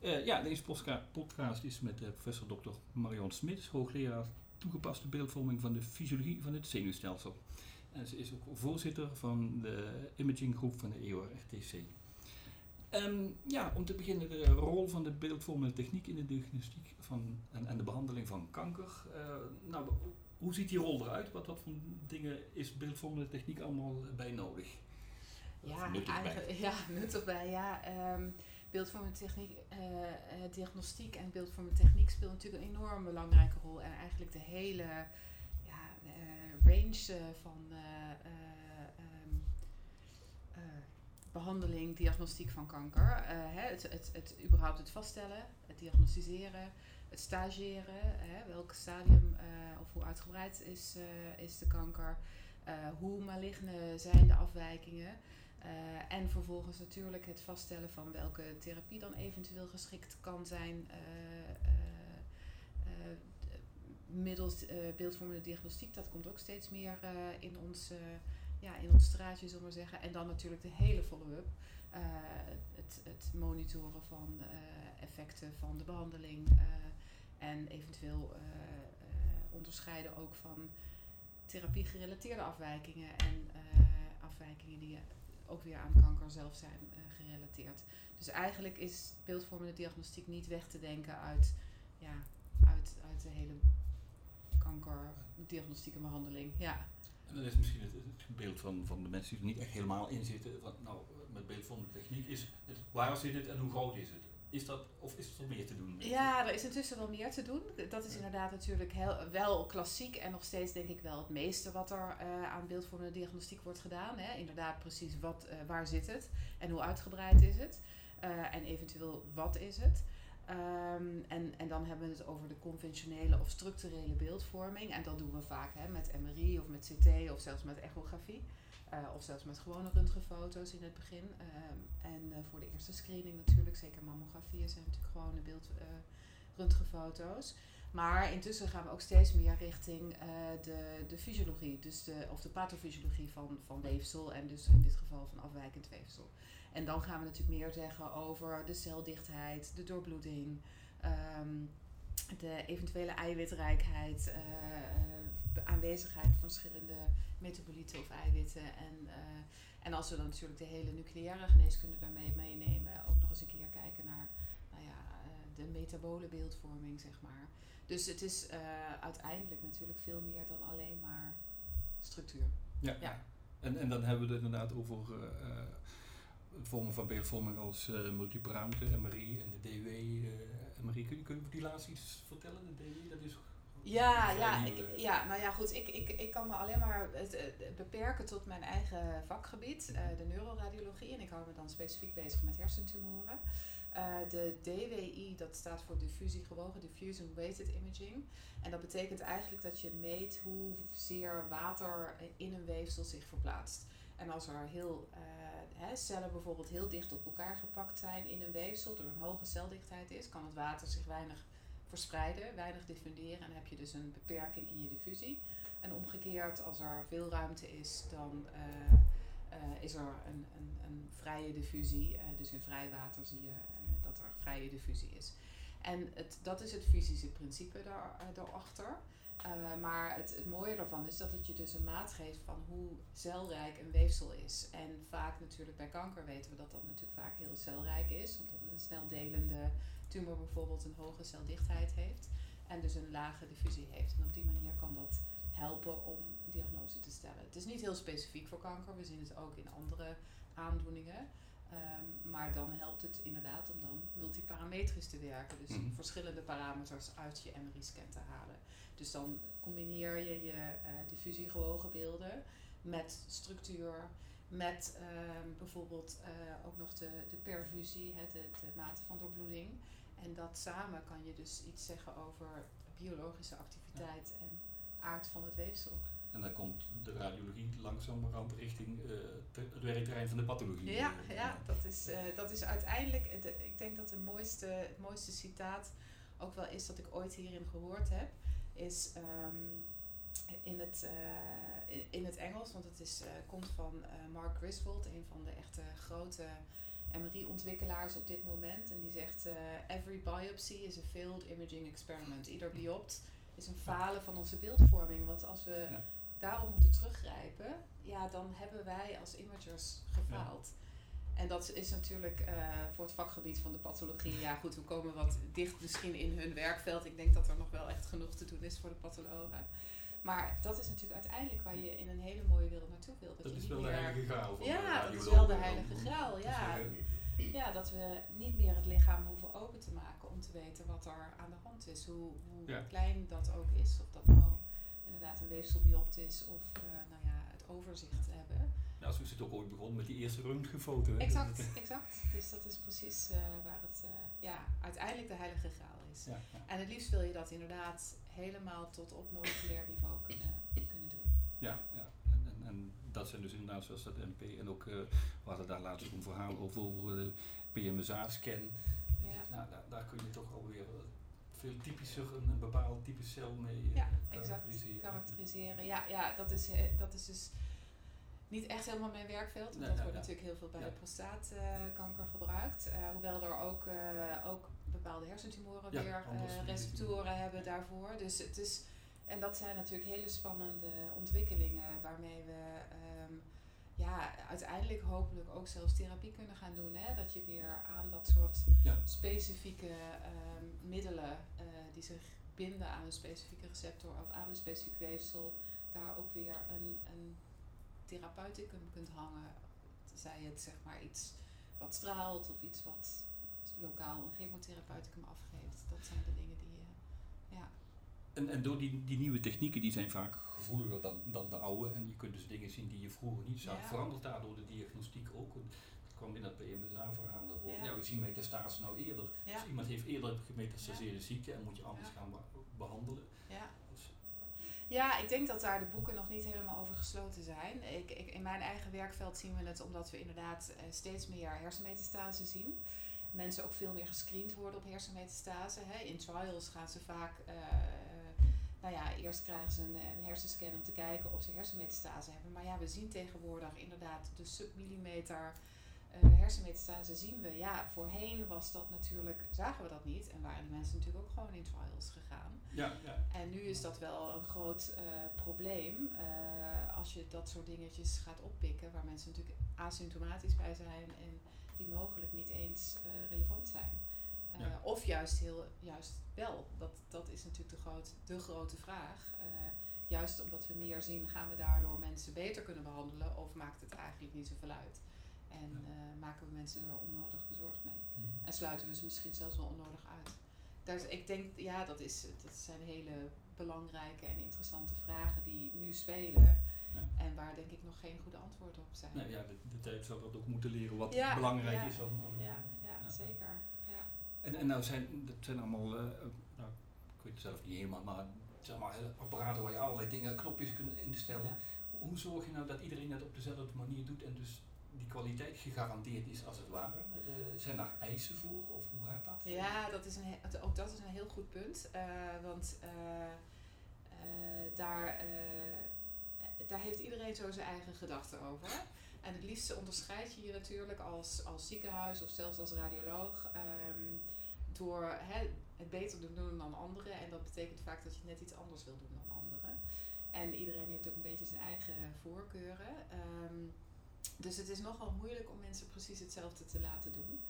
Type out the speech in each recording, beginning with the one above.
Uh, ja, deze podcast is met uh, professor Dr. Marion Smit, hoogleraar toegepaste beeldvorming van de fysiologie van het zenuwstelsel. En ze is ook voorzitter van de imaginggroep van de EOR-RTC. Um, ja, om te beginnen de rol van de beeldvormende techniek in de diagnostiek van, en, en de behandeling van kanker. Uh, nou, hoe ziet die rol eruit? Wat, wat voor dingen is beeldvormende techniek allemaal bij nodig? Ja, nuttig bij. ja, nuttig bij. Ja, um, beeldvormende techniek, uh, uh, diagnostiek en beeldvormende techniek speelt natuurlijk een enorm belangrijke rol. En eigenlijk de hele ja, range van um, behandeling, diagnostiek van kanker. Hè, het, het, het, überhaupt het vaststellen, het diagnosticeren, het stageren. Hè, welk stadium of hoe uitgebreid is, is de kanker. hoe maligne zijn de afwijkingen. Uh, en vervolgens natuurlijk het vaststellen van welke therapie dan eventueel geschikt kan zijn uh, uh, middels beeldvormende diagnostiek. Dat komt ook steeds meer in, ons, ja, in ons straatje, zullen we zeggen. En dan natuurlijk de hele follow-up. het, het monitoren van effecten van de behandeling. en eventueel onderscheiden ook van therapie-gerelateerde afwijkingen en afwijkingen die ook weer aan kanker zelf zijn uh, gerelateerd. Dus eigenlijk is beeldvormende diagnostiek niet weg te denken uit, ja, uit, uit de hele kankerdiagnostiek en behandeling. Ja. En dan is misschien het, het, beeld van, van de mensen die er niet echt helemaal in zitten. Wat nou met beeldvormende techniek is, het, waar zit het en hoe groot is het? Is dat, of is er meer te doen? Ja, er is intussen wel meer te doen. Dat is inderdaad natuurlijk heel, wel klassiek en nog steeds denk ik wel het meeste wat er uh, aan beeldvormende diagnostiek wordt gedaan. Hè. Inderdaad precies wat, uh, waar zit het en hoe uitgebreid is het. Uh, en eventueel wat is het. Um, en, en dan hebben we het over de conventionele of structurele beeldvorming. En dat doen we vaak hè, met MRI of met CT of zelfs met echografie. Uh, of zelfs met gewone röntgenfoto's in het begin. Uh, en uh, voor de eerste screening natuurlijk, zeker mammografie zijn natuurlijk gewone beeld röntgenfoto's. Maar intussen gaan we ook steeds meer richting de, de fysiologie, dus de, of de pathofysiologie van, van weefsel en dus in dit geval van afwijkend weefsel. En dan gaan we natuurlijk meer zeggen over de celdichtheid, de doorbloeding, um, de eventuele eiwitrijkheid, aanwezigheid van verschillende metabolieten of eiwitten. En, uh, en als we dan natuurlijk de hele nucleaire geneeskunde daarmee meenemen, ook nog eens een keer kijken naar nou ja, uh, de metabole beeldvorming, zeg maar. Dus het is uh, uiteindelijk natuurlijk veel meer dan alleen maar structuur. Ja, ja. En, en dan hebben we het inderdaad over vormen van beeldvorming als uh, multiparameter, MRI en de DW. MRI, kun je, kun je die laatste iets vertellen? De DW, dat is ja, ja, ik, ja, nou ja, goed. Ik, ik, ik kan me alleen maar het, beperken tot mijn eigen vakgebied, uh, de neuroradiologie. En ik hou me dan specifiek bezig met hersentumoren. Uh, de DWI, dat staat voor diffusie gewogen, diffusion weighted imaging. En dat betekent eigenlijk dat je meet hoezeer water in een weefsel zich verplaatst. En als er heel, uh, hè, cellen bijvoorbeeld heel dicht op elkaar gepakt zijn in een weefsel, door een hoge celdichtheid is, kan het water zich weinig verspreiden, weinig diffunderen en heb je dus een beperking in je diffusie. En omgekeerd, als er veel ruimte is, dan uh, uh, is er een, een, een vrije diffusie. Uh, dus in vrij water zie je dat er vrije diffusie is. En het, dat is het fysische principe daar, daarachter. Maar het, het mooie daarvan is dat het je dus een maat geeft van hoe celrijk een weefsel is. En vaak natuurlijk bij kanker weten we dat dat natuurlijk vaak heel celrijk is, omdat het een snel delende tumor bijvoorbeeld een hoge celdichtheid heeft en dus een lage diffusie heeft. En op die manier kan dat helpen om diagnose te stellen. Het is niet heel specifiek voor kanker, we zien het ook in andere aandoeningen. Um, maar dan helpt het inderdaad om dan multiparametrisch te werken. Dus mm -hmm. verschillende parameters uit je MRI-scan te halen. Dus dan combineer je je uh, diffusiegewogen beelden met structuur, met uh, bijvoorbeeld uh, ook nog de, de perfusie, hè, de, de mate van doorbloeding. En dat samen kan je dus iets zeggen over biologische activiteit en aard van het weefsel. En dan komt de radiologie langzamerhand richting uh, het werkterrein van de pathologie. Ja, ja dat, is, uh, dat is uiteindelijk, de, ik denk dat de mooiste, het mooiste citaat ook wel is dat ik ooit hierin gehoord heb, is um, in, het, uh, in het Engels, want het is, komt van Mark Griswold, een van de echte grote MRI-ontwikkelaars op dit moment. En die zegt, every biopsy is a failed imaging experiment. Ieder biopt is een falen van onze beeldvorming. Want als we daarop moeten teruggrijpen, ja, dan hebben wij als imagers gefaald. En dat is natuurlijk uh, voor het vakgebied van de pathologie. Ja, goed, we komen wat dicht misschien in hun werkveld. Ik denk dat er nog wel echt genoeg te doen is voor de pathologen. Maar dat is natuurlijk uiteindelijk waar je in een hele mooie wereld naartoe wilt. Dat, is wel de heilige graal. Van ja, dat is wel de heilige graal. Ja. ja, dat we niet meer het lichaam hoeven open te maken om te weten wat er aan de hand is. Hoe, hoe klein dat ook is. Of dat nou inderdaad een weefselbiopt is of uh, nou ja, het overzicht hebben. Nou, zo is het ook ooit begonnen met die eerste röntgenfoto. Exact, exact. Dus dat is precies uh, waar het uh, ja, uiteindelijk de heilige graal is. Ja, ja. En het liefst wil je dat inderdaad helemaal tot op moleculair niveau kunnen, kunnen doen. Ja, ja. En, en, en dat zijn dus inderdaad zoals dat MP. En ook, we hadden daar laatst een verhaal over, over de PMSA-scan. Ja. Dus, nou, daar, daar kun je toch alweer veel typischer een, bepaald type cel mee ja, karakteriseren. Exact, karakteriseren. Ja, ja dat, is, dat is dus niet echt helemaal mijn werkveld. Want dat wordt natuurlijk heel veel bij de prostaatkanker gebruikt. Uh, hoewel er ook, uh, ook bepaalde hersentumoren weer uh, receptoren hebben daarvoor. Dus het is, en dat zijn natuurlijk hele spannende ontwikkelingen waarmee we ja, uiteindelijk hopelijk ook zelfs therapie kunnen gaan doen. Hè? Dat je weer aan dat soort specifieke um, middelen die zich binden aan een specifieke receptor of aan een specifiek weefsel, daar ook weer een, een therapeuticum kunt hangen. Zij het zeg maar iets wat straalt of iets wat lokaal een chemotherapeuticum afgeeft. Dat zijn de dingen die, uh, ja. En, en door die, die nieuwe technieken, die zijn vaak gevoeliger dan, dan de oude. En je kunt dus dingen zien die je vroeger niet zag. Verandert daardoor de diagnostiek ook? Dat kwam in dat PMSA-verhaal daarvoor. Ja. ja, we zien metastase nou eerder. Ja. Dus iemand heeft eerder gemetastaseerde ziekte en moet je anders gaan behandelen. Ja. Ja, ik denk dat daar de boeken nog niet helemaal over gesloten zijn. Ik, ik, in mijn eigen werkveld zien we het omdat we inderdaad eh, steeds meer hersenmetastase zien. Mensen ook veel meer gescreend worden op hersenmetastase. Hè. In trials gaan ze vaak, uh, nou ja, eerst krijgen ze een, een, hersenscan om te kijken of ze hersenmetastase hebben. Maar ja, we zien tegenwoordig inderdaad de submillimeter uh, hersenmetastase zien we. Ja, voorheen was dat natuurlijk, zagen we dat niet en waren die mensen natuurlijk ook gewoon in trials gegaan. Ja, ja. En nu is dat wel een groot uh, probleem uh, als je dat soort dingetjes gaat oppikken, waar mensen natuurlijk asymptomatisch bij zijn en die mogelijk niet eens relevant zijn. Ja. Of juist heel juist wel. Dat, dat is natuurlijk de, groot, de grote vraag. juist omdat we meer zien, gaan we daardoor mensen beter kunnen behandelen of maakt het eigenlijk niet zoveel uit? En uh, maken we mensen er onnodig bezorgd mee. Mhm. En sluiten we ze misschien zelfs wel onnodig uit. Daar ik denk, ja, dat, is, dat zijn hele belangrijke en interessante vragen die nu spelen. En waar denk ik nog geen goede antwoord op zijn. Nee, ja, de, de tijd zal dat ook moeten leren wat belangrijk is. Om, om, ja, ja, zeker. En, en nou zijn, dat zijn allemaal, uh, nou, ik weet het zelf niet helemaal, maar het zijn allemaal apparaten waar je allerlei dingen, knopjes kunt instellen. Hoe zorg je nou dat iedereen het op dezelfde manier doet en dus die kwaliteit gegarandeerd is als het ware? Uh, zijn daar eisen voor of hoe gaat dat? Ja, dat is een, ook dat is een heel goed punt. Uh, want daar, daar heeft iedereen zo zijn eigen gedachten over. En het liefste onderscheid je je natuurlijk als, als ziekenhuis of zelfs als radioloog um, door hè, het beter te doen dan anderen. En dat betekent vaak dat je net iets anders wil doen dan anderen. En iedereen heeft ook een beetje zijn eigen voorkeuren. Um, dus het is nogal moeilijk om mensen precies hetzelfde te laten doen.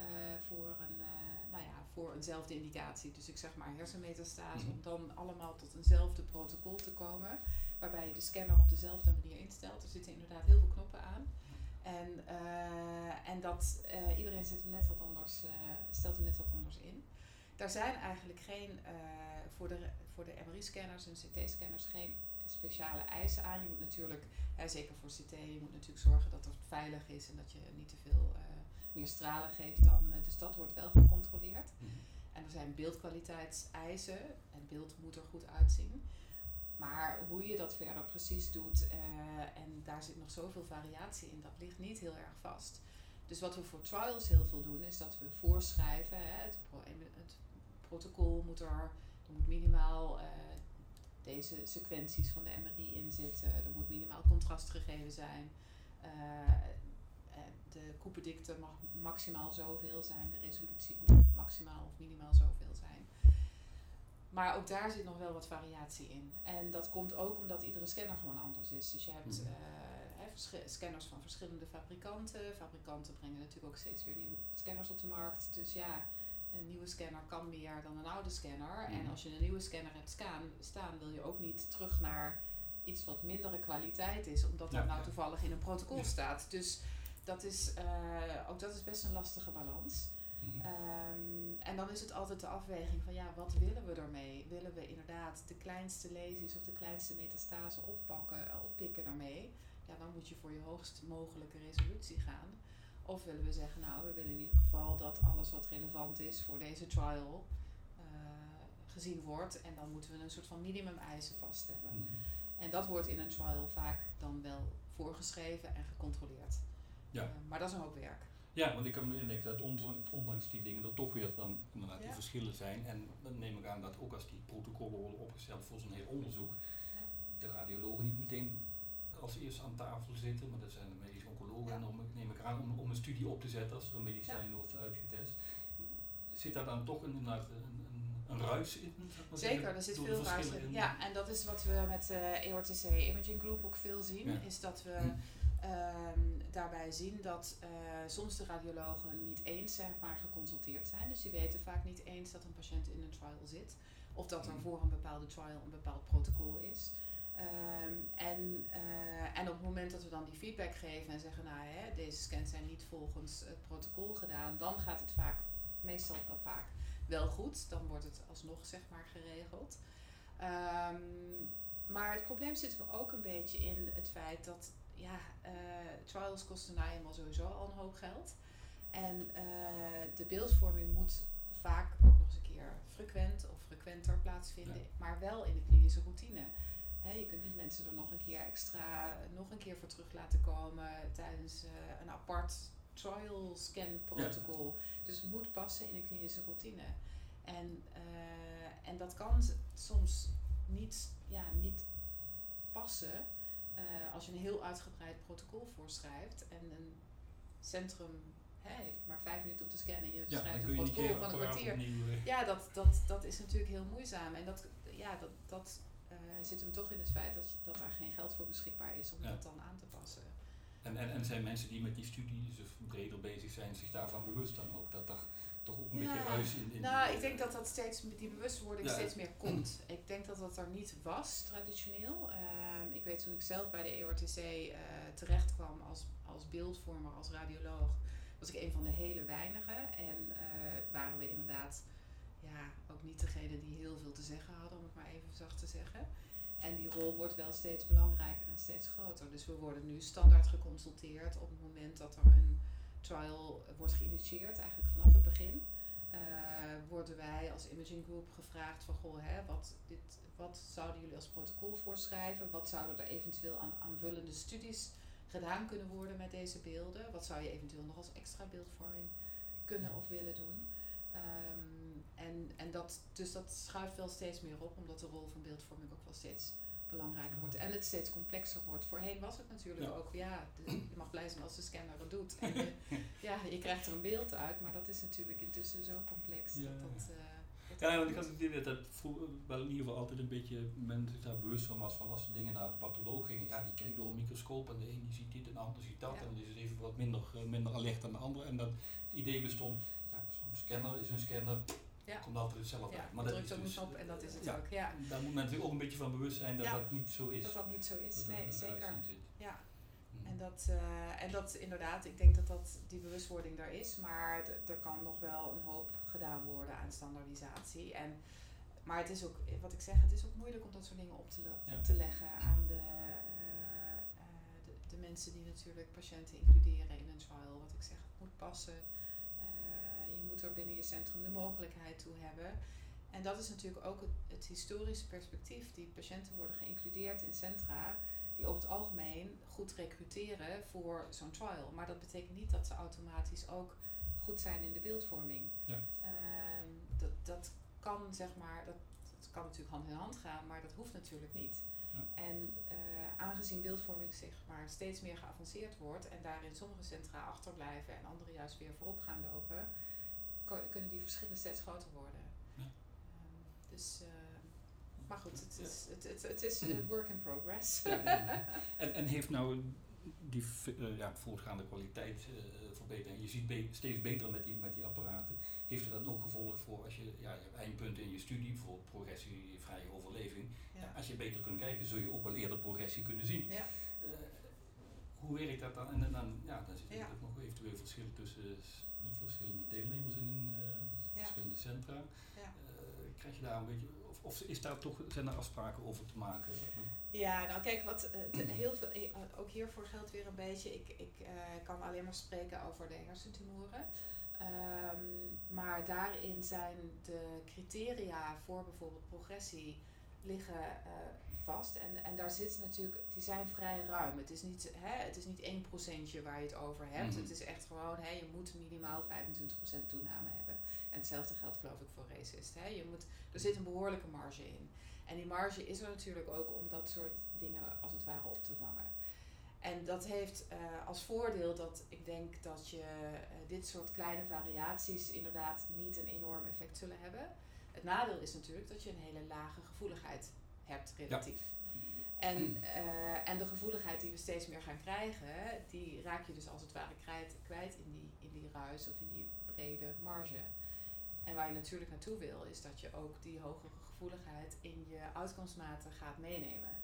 Uh, voor, een, uh, nou ja, voor eenzelfde indicatie. Dus ik zeg maar hersenmetastase, mm om dan allemaal tot eenzelfde protocol te komen. Waarbij je de scanner op dezelfde manier instelt. Er zitten inderdaad heel veel knoppen aan. En, uh, en dat iedereen zit hem net wat anders, stelt hem net wat anders in. Daar zijn eigenlijk geen, voor de, voor de MRI-scanners en CT-scanners geen speciale eisen aan. Je moet natuurlijk, zeker voor CT, je moet natuurlijk zorgen dat het veilig is en dat je niet te veel meer stralen geeft dan. Dus dat wordt wel gecontroleerd. Mhm. En er zijn beeldkwaliteitseisen en beeld moet er goed uitzien. Maar hoe je dat verder precies doet, uh, en daar zit nog zoveel variatie in, dat ligt niet heel erg vast. Dus wat we voor trials heel veel doen, is dat we voorschrijven, hè, het, het, protocol moet er, er moet minimaal deze sequenties van de MRI in zitten. Er moet minimaal contrast gegeven zijn. Uh, de koependikte mag maximaal zoveel zijn, de resolutie moet maximaal of minimaal zoveel zijn. Maar ook daar zit nog wel wat variatie in. En dat komt ook omdat iedere scanner gewoon anders is. Dus je hebt mhm. uh, scanners van verschillende fabrikanten. Fabrikanten brengen natuurlijk ook steeds weer nieuwe scanners op de markt. Dus ja, een nieuwe scanner kan meer dan een oude scanner. En mhm. als je een nieuwe scanner hebt staan, staan, wil je ook niet terug naar iets wat mindere kwaliteit is, omdat dat nou toevallig in een protocol staat. Dus dat is, uh, ook dat is best een lastige balans. Ehm, en dan is het altijd de afweging van ja, wat willen we ermee? Willen we inderdaad de kleinste lesies of de kleinste metastase oppakken, oppikken daarmee? Ja, dan moet je voor je hoogst mogelijke resolutie gaan. Of willen we zeggen, nou, we willen in ieder geval dat alles wat relevant is voor deze trial uh, gezien wordt. En dan moeten we een soort van minimum eisen vaststellen. Mhm. En dat wordt in een trial vaak dan wel voorgeschreven en gecontroleerd. Ja. Uh, maar dat is een hoop werk. Ja, want ik kan me indenken dat ondanks die dingen er toch weer dan inderdaad die verschillen zijn. En dan neem ik aan dat ook als die protocollen worden opgesteld voor zo'n heel onderzoek, de radiologen niet meteen als eerste aan tafel zitten, maar dat zijn de medische oncologen. En dan neem ik aan om, om een studie op te zetten als er een medicijn wordt uitgetest. Zit daar dan toch een, een, een, een ruis in? Zeker, er zit veel ruis in. Ja, en dat is wat we met de uh, EORTC Imaging Group ook veel zien, is dat we hm. ehm, daarbij zien dat uh, soms de radiologen niet eens zeg maar, geconsulteerd zijn. Dus die weten vaak niet eens dat een patiënt in een trial zit. Of dat er hm. voor een bepaalde trial een bepaald protocol is. Ehm, en, uh, en op het moment dat we dan die feedback geven en zeggen, nou hè, deze scans zijn niet volgens het protocol gedaan, dan gaat het vaak, meestal wel vaak, wel goed. Dan wordt het alsnog zeg maar geregeld. Um, maar het probleem zit er ook een beetje in het feit dat ja, uh, trials kosten nou eenmaal sowieso al een hoop geld. En uh, de beeldvorming moet vaak ook nog eens een keer frequent of frequenter plaatsvinden, maar wel in de klinische routine je kunt niet mensen er nog een keer extra, nog een keer voor terug laten komen tijdens uh, een apart trial scan protocol. Dus het moet passen in een klinische routine. En, uh, en dat kan soms niet, ja, niet passen uh, als je een heel uitgebreid protocol voorschrijft en een centrum hè, heeft maar vijf minuten om te scannen. Je ja, schrijft een protocol van een kwartier. Ja, dat, dat, dat is natuurlijk heel moeizaam. En dat, ja, dat, dat uh, zit hem toch in het feit dat, dat daar geen geld voor beschikbaar is om dat dan aan te passen. En, en, en zijn mensen die met die studies of breder bezig zijn, zich daarvan bewust dan ook? Dat er toch ook een beetje ruis in, in Nou, ik denk dat dat steeds, die bewustwording steeds meer komt. Ik denk dat dat er niet was, traditioneel. Uh, ik weet toen ik zelf bij de EORTC uh, terecht kwam als, als beeldvormer, als radioloog, was ik een van de hele weinigen. En uh, waren we inderdaad ja, ook niet degene die heel veel te zeggen hadden, om het maar even zacht te zeggen. En die rol wordt wel steeds belangrijker en steeds groter. Dus we worden nu standaard geconsulteerd op het moment dat er een trial wordt geïnitieerd, eigenlijk vanaf het begin. Uh, worden wij als imaging group gevraagd van goh, hè, wat, dit, wat zouden jullie als protocol voorschrijven? Wat zouden er eventueel aan aanvullende studies gedaan kunnen worden met deze beelden? Wat zou je eventueel nog als extra beeldvorming kunnen of willen doen? Um, en, en dat, dus dat schuift wel steeds meer op, omdat de rol van beeldvorming ook wel steeds belangrijker wordt en het steeds complexer wordt. Voorheen was het natuurlijk ook, ja, je mag blij zijn als de scanner het doet. En je, ja, je krijgt er een beeld uit, maar dat is natuurlijk intussen zo complex. Ja, dat, dat, uh, ja, want ik had het idee dat wel in ieder geval altijd een beetje men zich daar bewust van was van als de dingen naar de patholoog gingen, ja, die kreeg door een microscoop en de een die ziet dit en de ander ziet dat en die is even wat minder, uh, minder alert dan de andere. En dat het idee bestond, ja, zo'n scanner is een scanner, ja. komt altijd hetzelfde ja, uit. Maar dat drukt ook dus, op en dat is het ook. Ja. Daar moet men natuurlijk ook een beetje van bewust zijn dat dat niet zo is. Dat dat niet zo is, nee, zeker. Ja. Hmm. En dat, uh, en dat inderdaad, ik denk dat, dat die bewustwording daar is, maar er kan nog wel een hoop gedaan worden aan standaardisatie. En, maar het is ook, wat ik zeg, het is ook moeilijk om dat soort dingen op te, op te leggen aan de, uh, de, de, mensen die natuurlijk patiënten includeren in een trial. Wat ik zeg, het moet passen er binnen je centrum de mogelijkheid toe hebben. En dat is natuurlijk ook het, het historische perspectief. Die patiënten worden geïncludeerd in centra die over het algemeen goed recruteren voor zo'n trial. Maar dat betekent niet dat ze automatisch ook goed zijn in de beeldvorming. Ja. Ehm, dat, dat kan zeg maar, dat, dat kan natuurlijk hand in hand gaan, maar dat hoeft natuurlijk niet. En aangezien beeldvorming zeg maar steeds meer geavanceerd wordt en daarin sommige centra achterblijven en andere juist weer voorop gaan lopen, kunnen die verschillen steeds groter worden. Ja. Um, dus, uh, maar goed, het is, het, het, het is een work in progress. en, en heeft nou die uh, ja, voortgaande kwaliteit uh, verbeterd en je ziet be steeds beter met die, met die apparaten, heeft het dan ook gevolg voor als je, ja, je hebt eindpunten in je studie, bijvoorbeeld progressie, vrije overleving. Ja. als je beter kunt kijken, zul je ook wel eerder progressie kunnen zien. Ja. Uh, hoe werkt dat dan? En dan, ja, dan zitten er nog eventueel verschillen tussen verschillende deelnemers in een verschillende centra. krijg je daar een beetje, of, of is daar toch, zijn er afspraken over te maken? Ja, nou kijk, wat uh, heel veel, eh, ook hiervoor geldt weer een beetje. Ik, ik kan alleen maar spreken over de hersentumoren. Um, maar daarin zijn de criteria voor bijvoorbeeld progressie liggen vast. En, en daar zit natuurlijk, die zijn vrij ruim. Het is niet, hè, het is niet 1% waar je het over hebt. Mhm. Het is echt gewoon, hè, je moet minimaal 25% toename hebben. En hetzelfde geldt geloof ik voor racist. Hè. Je moet, er zit een behoorlijke marge in. En die marge is er natuurlijk ook om dat soort dingen als het ware op te vangen. En dat heeft uh, als voordeel dat ik denk dat je uh, dit soort kleine variaties inderdaad niet een enorm effect zullen hebben. Het nadeel is natuurlijk dat je een hele lage gevoeligheid hebt, relatief. En, uh, en de gevoeligheid die we steeds meer gaan krijgen, die raak je dus als het ware kwijt, kwijt in, die, in die ruis of in die brede marge. En waar je natuurlijk naartoe wil, is dat je ook die hogere gevoeligheid in je uitkomstmaten gaat meenemen.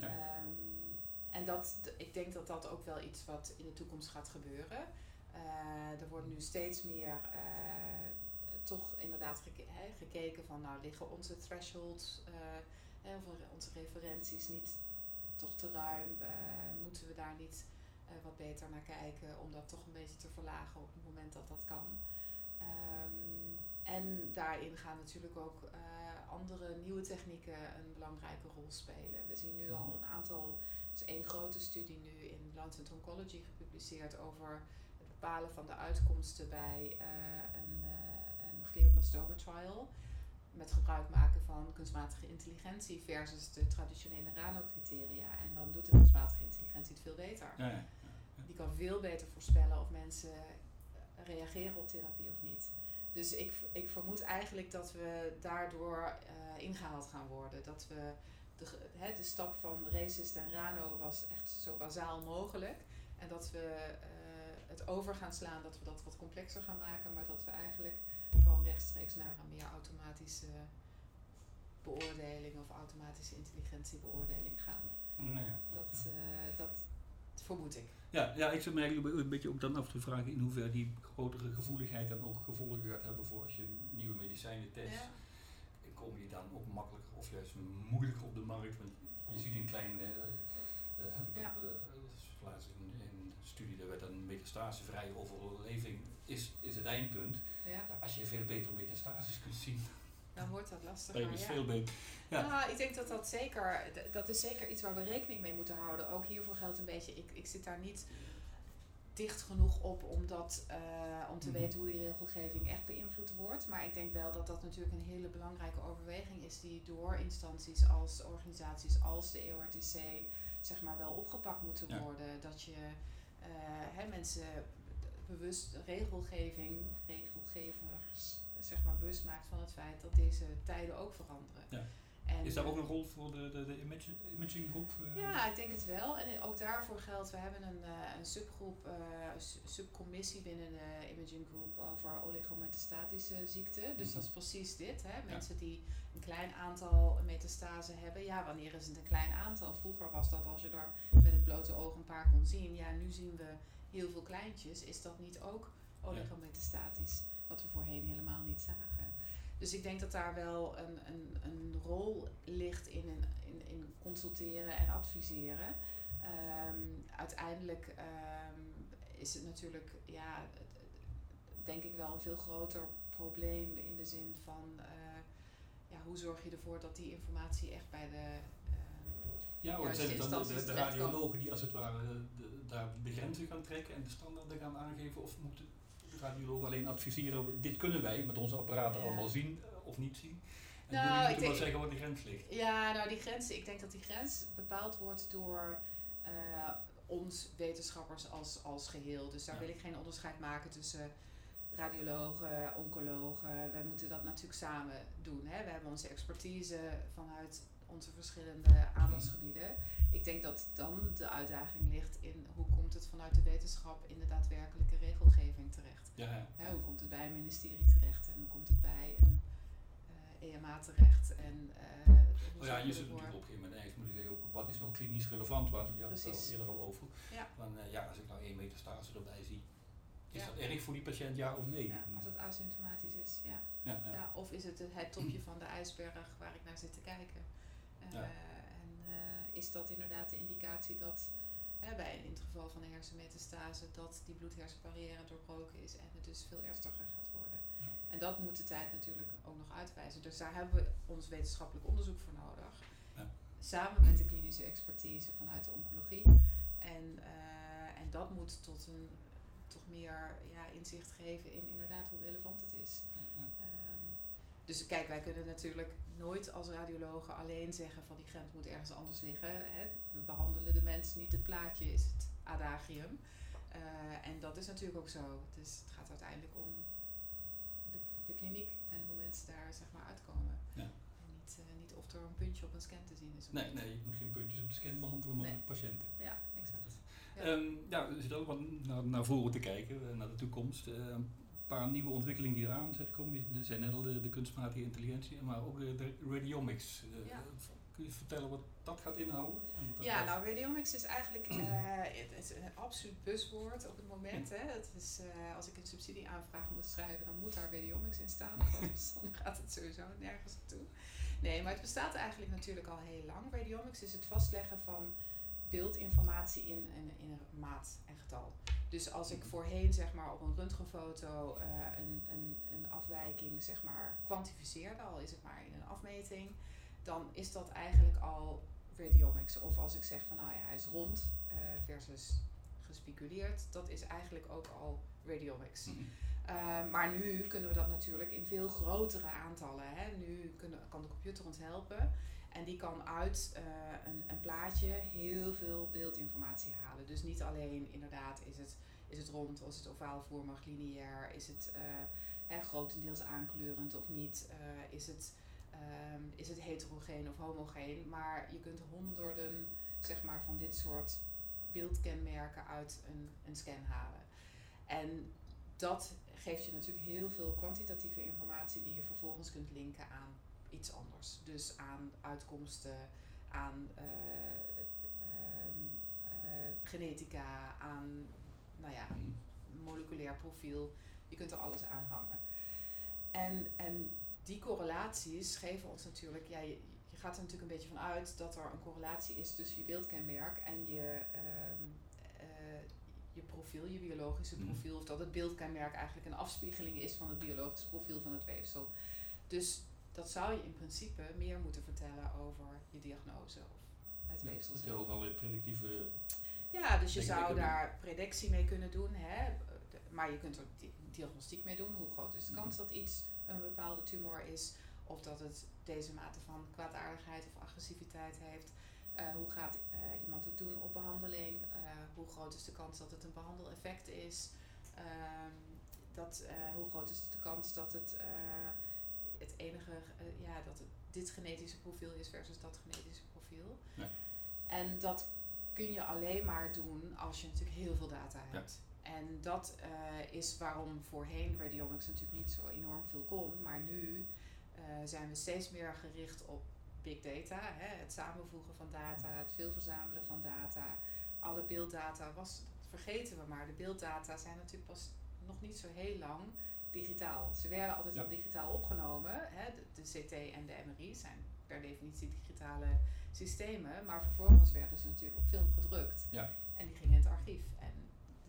Um, en dat, ik denk dat dat ook wel iets wat in de toekomst gaat gebeuren. Uh, er wordt nu steeds meer uh, toch inderdaad gekeken van nou liggen onze thresholds uh, of onze referenties niet toch te ruim? moeten we daar niet wat beter naar kijken om dat toch een beetje te verlagen op het moment dat dat kan? Um, en daarin gaan natuurlijk ook andere nieuwe technieken een belangrijke rol spelen. We zien nu al een aantal, er is één grote studie nu in Lancet Oncology gepubliceerd over het bepalen van de uitkomsten bij een, een glioblastoma trial. Met gebruik maken van kunstmatige intelligentie versus de traditionele RANO-criteria. En dan doet de kunstmatige intelligentie het veel beter. Ja, ja, ja. Die kan veel beter voorspellen of mensen reageren op therapie of niet. Dus ik, ik vermoed eigenlijk dat we daardoor uh, ingehaald gaan worden. Dat we de, de stap van racist en rano was echt zo bazaal mogelijk. En dat we uh, het over gaan slaan, dat we dat wat complexer gaan maken. Maar dat we eigenlijk rechtstreeks naar een meer automatische beoordeling of automatische intelligentiebeoordeling gaan. Nee, dat, uh, dat vermoed ik. Ja, ja, ik zit me eigenlijk een beetje ook dan af te vragen in hoeverre die grotere gevoeligheid dan ook gevolgen gaat hebben voor als je nieuwe medicijnen test. Ja. Komen die dan ook makkelijker of juist moeilijker op de markt? Want je ziet een klein, uh, uh, ja. uh, in, in studie, daar werd dan metastasevrije overleving is, is het eindpunt. Ja. als je veel beter metastases kunt zien, dan wordt dat lastiger. is veel beter. Ja. Nou, ik denk dat dat zeker, dat is zeker iets waar we rekening mee moeten houden. Ook hiervoor geldt een beetje, ik, ik zit daar niet dicht genoeg op om, dat, uh, om te mhm. weten hoe die regelgeving echt beïnvloed wordt. Maar ik denk wel dat dat natuurlijk een hele belangrijke overweging is die door instanties als organisaties als de EORTC zeg maar wel opgepakt moeten worden. Dat je uh, hè, mensen bewust regelgeving, regelgevers zeg maar bewust maakt van het feit dat deze tijden ook veranderen. Ja. En, is daar ook een rol voor de, de, de imaging groep? Uh? Ja, ik denk het wel. En ook daarvoor geldt, we hebben een, uh, een subgroep, uh, subcommissie binnen de imaging groep over oligometastatische ziekte. Dus mhm. dat is precies dit. Hè? Mensen die een klein aantal metastasen hebben. Ja, wanneer is het een klein aantal? Vroeger was dat als je er met het blote oog een paar kon zien. Ja, nu zien we heel veel kleintjes. Is dat niet ook oligometastatisch? wat we voorheen helemaal niet zagen. Dus ik denk dat daar wel een, een, een rol ligt in, in, in consulteren en adviseren. Um, uiteindelijk um, is het natuurlijk, ja, denk ik wel een veel groter probleem in de zin van uh, ja, hoe zorg je ervoor dat die informatie echt bij de. Ja, want zijn dan de, de, radiologen die als het ware de, daar de grenzen gaan trekken en de standaarden gaan aangeven, of moeten radiologen alleen adviseren, dit kunnen wij met onze apparaten allemaal zien eh, of niet zien. nou, ik denk, zeggen waar die grens ligt. Ja, nou die grens, ik denk dat die grens bepaald wordt door uh, ons wetenschappers als, als geheel. Dus daar wil ik geen onderscheid maken tussen radiologen, oncologen. We moeten dat natuurlijk samen doen. Hè. We hebben onze expertise vanuit onze verschillende aandachtsgebieden. Ik denk dat dan de uitdaging ligt in hoe komt het vanuit de wetenschap in de daadwerkelijke regelgeving terecht. Ja, Hè, hoe komt het bij een ministerie terecht en hoe komt het bij een EMA e terecht. En, uh, oh ja, je zult natuurlijk op een gegeven moment moet ik zeggen, wat is nog klinisch relevant? Want je had het al eerder al over. Ja. Van, uh, ja, als ik nou één metastase erbij zie, is dat erg voor die patiënt, ja of nee? Ja, als het asymptomatisch is, ja. Ja, ja. of is het het topje van de ijsberg waar ik naar zit te kijken? Uh, en is dat inderdaad de indicatie dat bij in het geval van een hersenmetastase dat die bloed-hersenbarrière doorbroken is en het dus veel ernstiger gaat worden. En dat moet de tijd natuurlijk ook nog uitwijzen. Dus daar hebben we ons wetenschappelijk onderzoek voor nodig. Ja. Samen met de klinische expertise vanuit de oncologie. En, uh, en dat moet tot een toch meer ja, inzicht geven in inderdaad hoe relevant het is. Ja. Dus kijk, wij kunnen natuurlijk nooit als radiologen alleen zeggen van die grens moet ergens anders liggen. Hè. We behandelen de mens niet het plaatje, is het adagium. Uh, en dat is natuurlijk ook zo. Dus het gaat uiteindelijk om de kliniek en hoe mensen daar zeg maar uitkomen. Ja. En niet, uh, niet of er een puntje op een scan te zien is. Nee, nee, je moet geen puntjes op de scan behandelen, maar patiënten. Ja, exact. Ja. Um, ja, er zit ook wat naar, naar voren te kijken, eh, naar de toekomst. Uh, paar nieuwe ontwikkelingen die eraan zitten komen. Er zijn net al de, de kunstmatige intelligentie, maar ook de, de radiomics. Uh, ja. Kun je vertellen wat dat gaat inhouden? ja, nou radiomics is eigenlijk uh, het is een absoluut buswoord op het moment. Hè. Het is, uh, als ik een subsidieaanvraag moet schrijven, dan moet daar radiomics in staan. Anders dan gaat het sowieso nergens naartoe. Nee, maar het bestaat eigenlijk natuurlijk al heel lang. Radiomics is het vastleggen van beeldinformatie in, in, in een maat en getal. Dus als ik voorheen zeg maar, op een röntgenfoto uh, een, een, een afwijking zeg maar, kwantificeerde, al is het maar in een afmeting, dan is dat eigenlijk al radiomics. Of als ik zeg van nou ja, hij is rond uh, versus gespiculeerd, dat is eigenlijk ook al radiomics. Mm uh, maar nu kunnen we dat natuurlijk in veel grotere aantallen. Hè. Nu kunnen, kan de computer ons helpen. En die kan uit uh, een, een plaatje heel veel beeldinformatie halen. Dus niet alleen inderdaad is het, is het rond, is het ovaalvormig, lineair, is het hè, grotendeels aankleurend of niet, is het um, is het heterogeen of homogeen. Maar je kunt honderden zeg maar, van dit soort beeldkenmerken uit een, een scan halen. En dat geeft je natuurlijk heel veel kwantitatieve informatie die je vervolgens kunt linken aan iets anders. Dus aan uitkomsten, aan uh, uh, genetica, aan nou ja, mhm. moleculair profiel. Je kunt er alles aan hangen. En, en die correlaties geven ons natuurlijk, ja, je, je, gaat er natuurlijk een beetje van uit dat er een correlatie is tussen je beeldkenmerk en je, uh, uh, je profiel, je biologische mhm. profiel, of dat het beeldkenmerk eigenlijk een afspiegeling is van het biologische profiel van het weefsel. Dus dat zou je in principe meer moeten vertellen over je diagnose of het weefsel. Ja, ook al predictieve. Ja, dus je zou daar predictie mee kunnen doen, hè? maar je kunt er diagnostiek mee doen. Hoe groot is de kans mhm. dat iets een bepaalde tumor is, of dat het deze mate van kwaadaardigheid of agressiviteit heeft. Uh, hoe gaat uh, iemand het doen op behandeling? Uh, hoe groot is de kans dat het een behandeleffect is? Ehm, dat, hoe groot is de kans dat het het enige, ja, dat het dit genetische profiel is versus dat genetische profiel? Ja. En dat kun je alleen maar doen als je natuurlijk heel veel data hebt. En dat uh, is waarom voorheen radiomics natuurlijk niet zo enorm veel kon. Maar nu uh, zijn we steeds meer gericht op big data. Hè? Het samenvoegen van data, het veel verzamelen van data. Alle beelddata was, vergeten we maar, de beelddata zijn natuurlijk pas nog niet zo heel lang digitaal. Ze werden altijd ja. al digitaal opgenomen. Hè? De, de, CT en de MRI zijn per definitie digitale systemen. Maar vervolgens werden ze natuurlijk op film gedrukt. Ja. En die gingen in het archief. En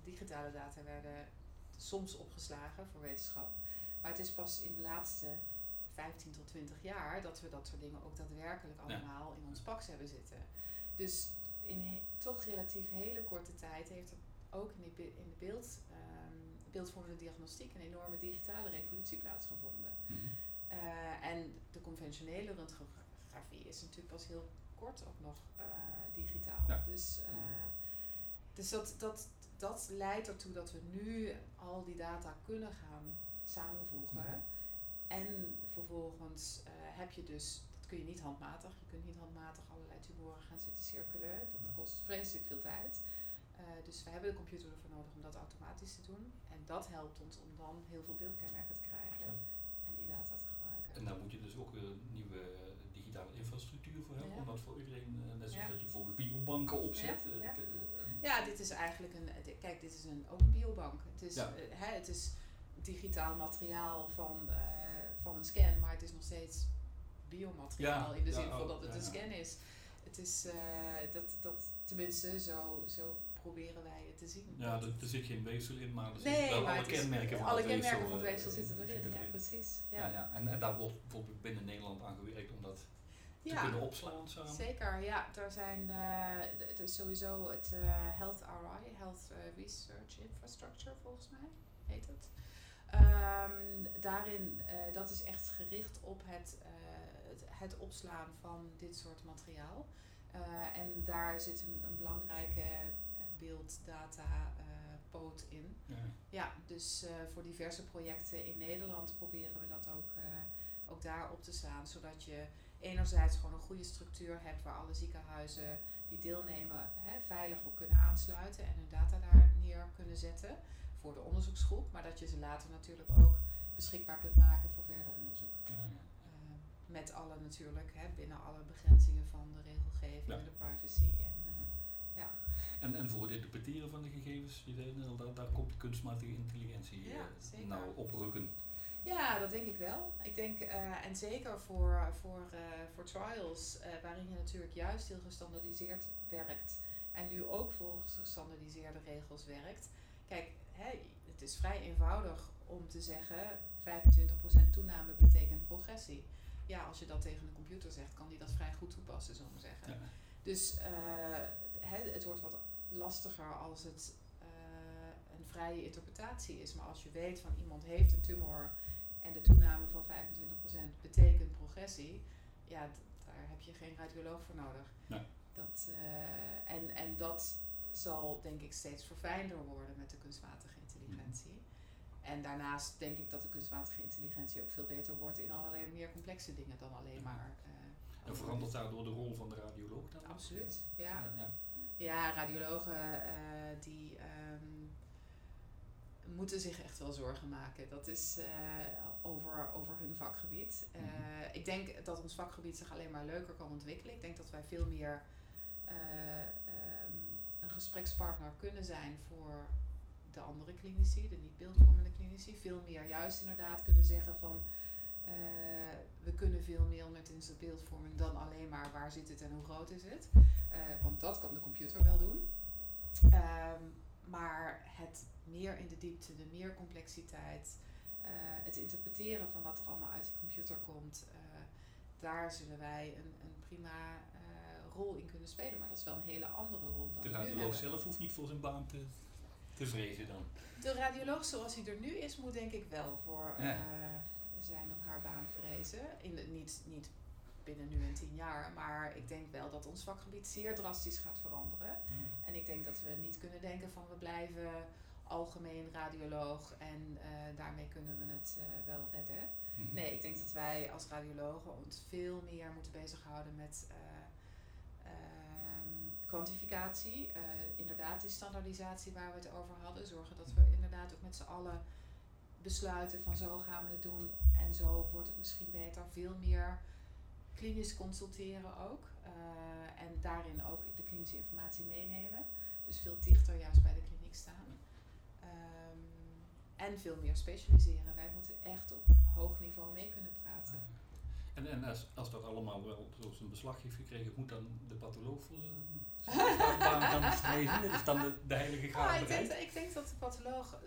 digitale data werden soms opgeslagen voor wetenschap. Maar het is pas in de laatste 15 tot 20 jaar dat we dat soort dingen ook daadwerkelijk allemaal in ons pak hebben zitten. Dus in toch relatief hele korte tijd heeft er ook in, de, in de beeld, um, beeldvormende diagnostiek een enorme digitale revolutie plaatsgevonden. Mhm. en de conventionele röntgengrafie is natuurlijk pas heel kort ook nog digitaal. Dus, dus dat, dat, dat leidt ertoe dat we nu al die data kunnen gaan samenvoegen. En vervolgens heb je dus kun je niet handmatig. Je kunt niet handmatig allerlei tumoren gaan zitten cirkelen. Dat kost vreselijk veel tijd. Uh, dus we hebben de computer ervoor nodig om dat automatisch te doen. En dat helpt ons om dan heel veel beeldkenmerken te krijgen en die data te gebruiken. En daar moet je dus ook een nieuwe digitale infrastructuur voor hebben, om dat voor iedereen, uh, net zoals dat je bijvoorbeeld biobanken opzet. Ja, dit is eigenlijk een, kijk, dit is een, ook een biobank. Het is, hè, het is digitaal materiaal van, van een scan, maar het is nog steeds biomateriaal in de zin van oh, dat het een scan is. Het is uh, dat, dat, tenminste, zo, zo proberen wij het te zien. Ja, er, er zit geen weefsel in, maar er zitten wel alle kenmerken van alle het kenmerken weefsel, van het weefsel zitten erin. Ja, precies. Ja. Ja, En, en daar wordt bijvoorbeeld binnen Nederland aan gewerkt om dat te kunnen opslaan samen. Zeker, ja. Er zijn uh, er sowieso het uh, Health RI, Health Research Infrastructure volgens mij, heet het. Um, daarin, uh, dat is echt gericht op het het opslaan van dit soort materiaal. Uh, en daar zit een, een belangrijke beelddata uh, poot in. Ja, ja dus voor diverse projecten in Nederland proberen we dat ook, ook daar op te slaan. Zodat je enerzijds gewoon een goede structuur hebt waar alle ziekenhuizen die deelnemen hè, veilig op kunnen aansluiten en hun data daar neer kunnen zetten voor de onderzoeksgroep. Maar dat je ze later natuurlijk ook beschikbaar kunt maken voor verder onderzoek. Ja, met alle natuurlijk, hè, binnen alle begrenzingen van de regelgeving en de privacy. En, en, voor het interpreteren van de gegevens, je zei, daar, daar komt de kunstmatige intelligentie ja, uh, nou oprukken. Ja, dat denk ik wel. Ik denk, uh, en zeker voor, voor, voor trials, waarin je natuurlijk juist heel gestandardiseerd werkt en nu ook volgens gestandardiseerde regels werkt. Kijk, hè, het is vrij eenvoudig om te zeggen 25% toename betekent progressie ja, als je dat tegen een computer zegt, kan die dat vrij goed toepassen, zullen we zeggen. Dus het wordt wat lastiger als het uh, een vrije interpretatie is. Maar als je weet van iemand heeft een tumor en de toename van 25% betekent progressie, ja, daar heb je geen radioloog voor nodig. Nee. Dat, uh, en, en dat zal denk ik steeds verfijnder worden met de kunstmatige intelligentie. Mm. En daarnaast denk ik dat de kunstmatige intelligentie ook veel beter wordt in allerlei meer complexe dingen dan alleen maar. Uh, en verandert daardoor de rol van de radioloog dan? Absoluut, ja. Ja, ja. Radiologen uh, die um, moeten zich echt wel zorgen maken. Dat is uh, over, over hun vakgebied. Mm -hmm. Ik denk dat ons vakgebied zich alleen maar leuker kan ontwikkelen. Ik denk dat wij veel meer um, een gesprekspartner kunnen zijn voor de andere klinici, de niet beeldvormende klinici, veel meer juist inderdaad kunnen zeggen van uh, we kunnen veel meer met onze beeldvorming dan alleen maar waar zit het en hoe groot is het. Uh, want dat kan de computer wel doen. Um, maar het meer in de diepte, de meer complexiteit, uh, het interpreteren van wat er allemaal uit die computer komt, daar zullen wij een, een prima rol in kunnen spelen. Maar dat is wel een hele andere rol dan De radioloog zelf hoeft niet voor zijn baan te te vrezen dan? De radioloog zoals hij er nu is, moet denk ik wel voor zijn of haar baan vrezen. In de, niet, niet binnen nu en tien jaar, maar ik denk wel dat ons vakgebied zeer drastisch gaat veranderen. En ik denk dat we niet kunnen denken van we blijven algemeen radioloog en uh, daarmee kunnen we het uh, wel redden. Mhm. Nee, ik denk dat wij als radiologen ons veel meer moeten bezighouden met kwantificatie, uh, inderdaad die standaardisatie waar we het over hadden. Zorgen dat we inderdaad ook met z'n allen besluiten van zo gaan we het doen en zo wordt het misschien beter. Veel meer klinisch consulteren ook uh, en daarin ook de klinische informatie meenemen. Dus veel dichter juist bij de kliniek staan. Um, en veel meer specialiseren. Wij moeten echt op hoog niveau mee kunnen praten. En, en als, als dat allemaal wel zoals een beslag heeft gekregen, moet dan de patholoog voor gaan streven? Is dan de, de heilige graal ah, ik, denk, ik denk dat de patholoog,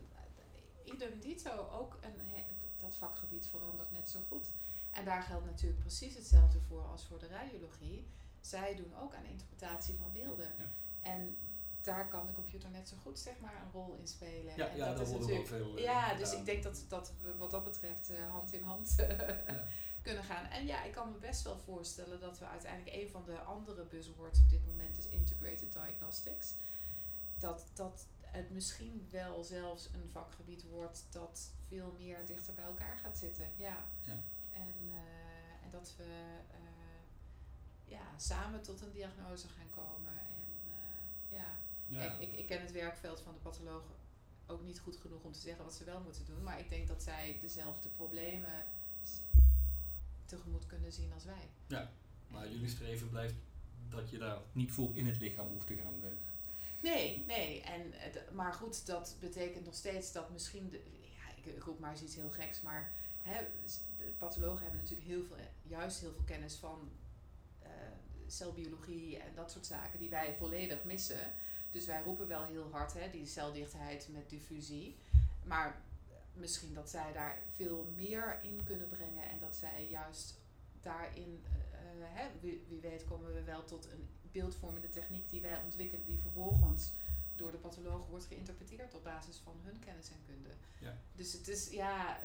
idem dito, ook een, dat vakgebied verandert net zo goed. En daar geldt natuurlijk precies hetzelfde voor als voor de radiologie. Zij doen ook aan interpretatie van beelden. En daar kan de computer net zo goed zeg maar een rol in spelen. Ja, en ja dat is natuurlijk, veel. eh, ja, dus ik denk dat, dat we wat dat betreft eh, hand in hand Ja. kunnen gaan. En ja, ik kan me best wel voorstellen dat we uiteindelijk een van de andere buzzwords op dit moment is integrated diagnostics. Dat, dat het misschien wel zelfs een vakgebied wordt dat veel meer dichter bij elkaar gaat zitten. Ja. Ja. En, eh, en dat we eh, ja, samen tot een diagnose gaan komen. En eh, ja, Ja. Kijk, ik, ik ken het werkveld van de patholoog ook niet goed genoeg om te zeggen wat ze wel moeten doen. Maar ik denk dat zij dezelfde problemen tegemoet kunnen zien als wij. Maar jullie streven blijft dat je daar niet voor in het lichaam hoeft te gaan. Nee, nee. En, maar goed, dat betekent nog steeds dat misschien... De, ja, ik, ik roep maar eens iets heel geks, maar... Hè, de pathologen hebben natuurlijk heel veel, juist heel veel kennis van eh, celbiologie en dat soort zaken die wij volledig missen. Dus wij roepen wel heel hard, hè, die celdichtheid met diffusie. Maar misschien dat zij daar veel meer in kunnen brengen en dat zij juist daarin, eh, hè, wie, wie weet komen we wel tot een beeldvormende techniek die wij ontwikkelen, die vervolgens door de patholoog wordt geïnterpreteerd op basis van hun kennis en kunde. Ja. Dus het is, ja,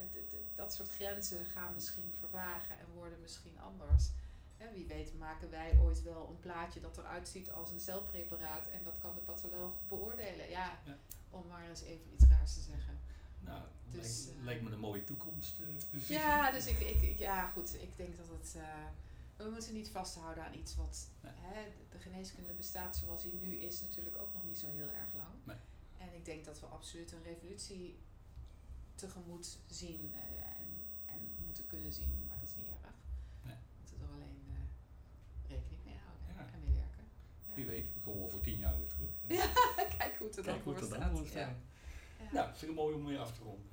dat soort grenzen gaan misschien vervagen en worden misschien anders. Wie weet maken wij ooit wel een plaatje dat eruit ziet als een celpreparaat en dat kan de patholoog beoordelen. Ja, Ja. om maar eens even iets raars te zeggen. Nou, Dus, lijkt, eh, lijkt me een mooie toekomst. eh. Ja, dus ik, ik, ik- ja, goed. Ik denk dat het. eh, we moeten niet vasthouden aan iets wat. Nee. Hè, de geneeskunde bestaat zoals die nu is, natuurlijk ook nog niet zo heel erg lang. Nee. En ik denk dat we absoluut een revolutie tegemoet zien eh, en, en moeten kunnen zien, maar dat is niet erg. Nee. We moeten er alleen eh, rekening mee houden Ja. en mee werken. Ja. Wie weet, we komen over tien jaar weer terug. Ja, Kijk hoe het er dan voor het staat. Ja. Nou, vind ik mooi om mee af te ronden.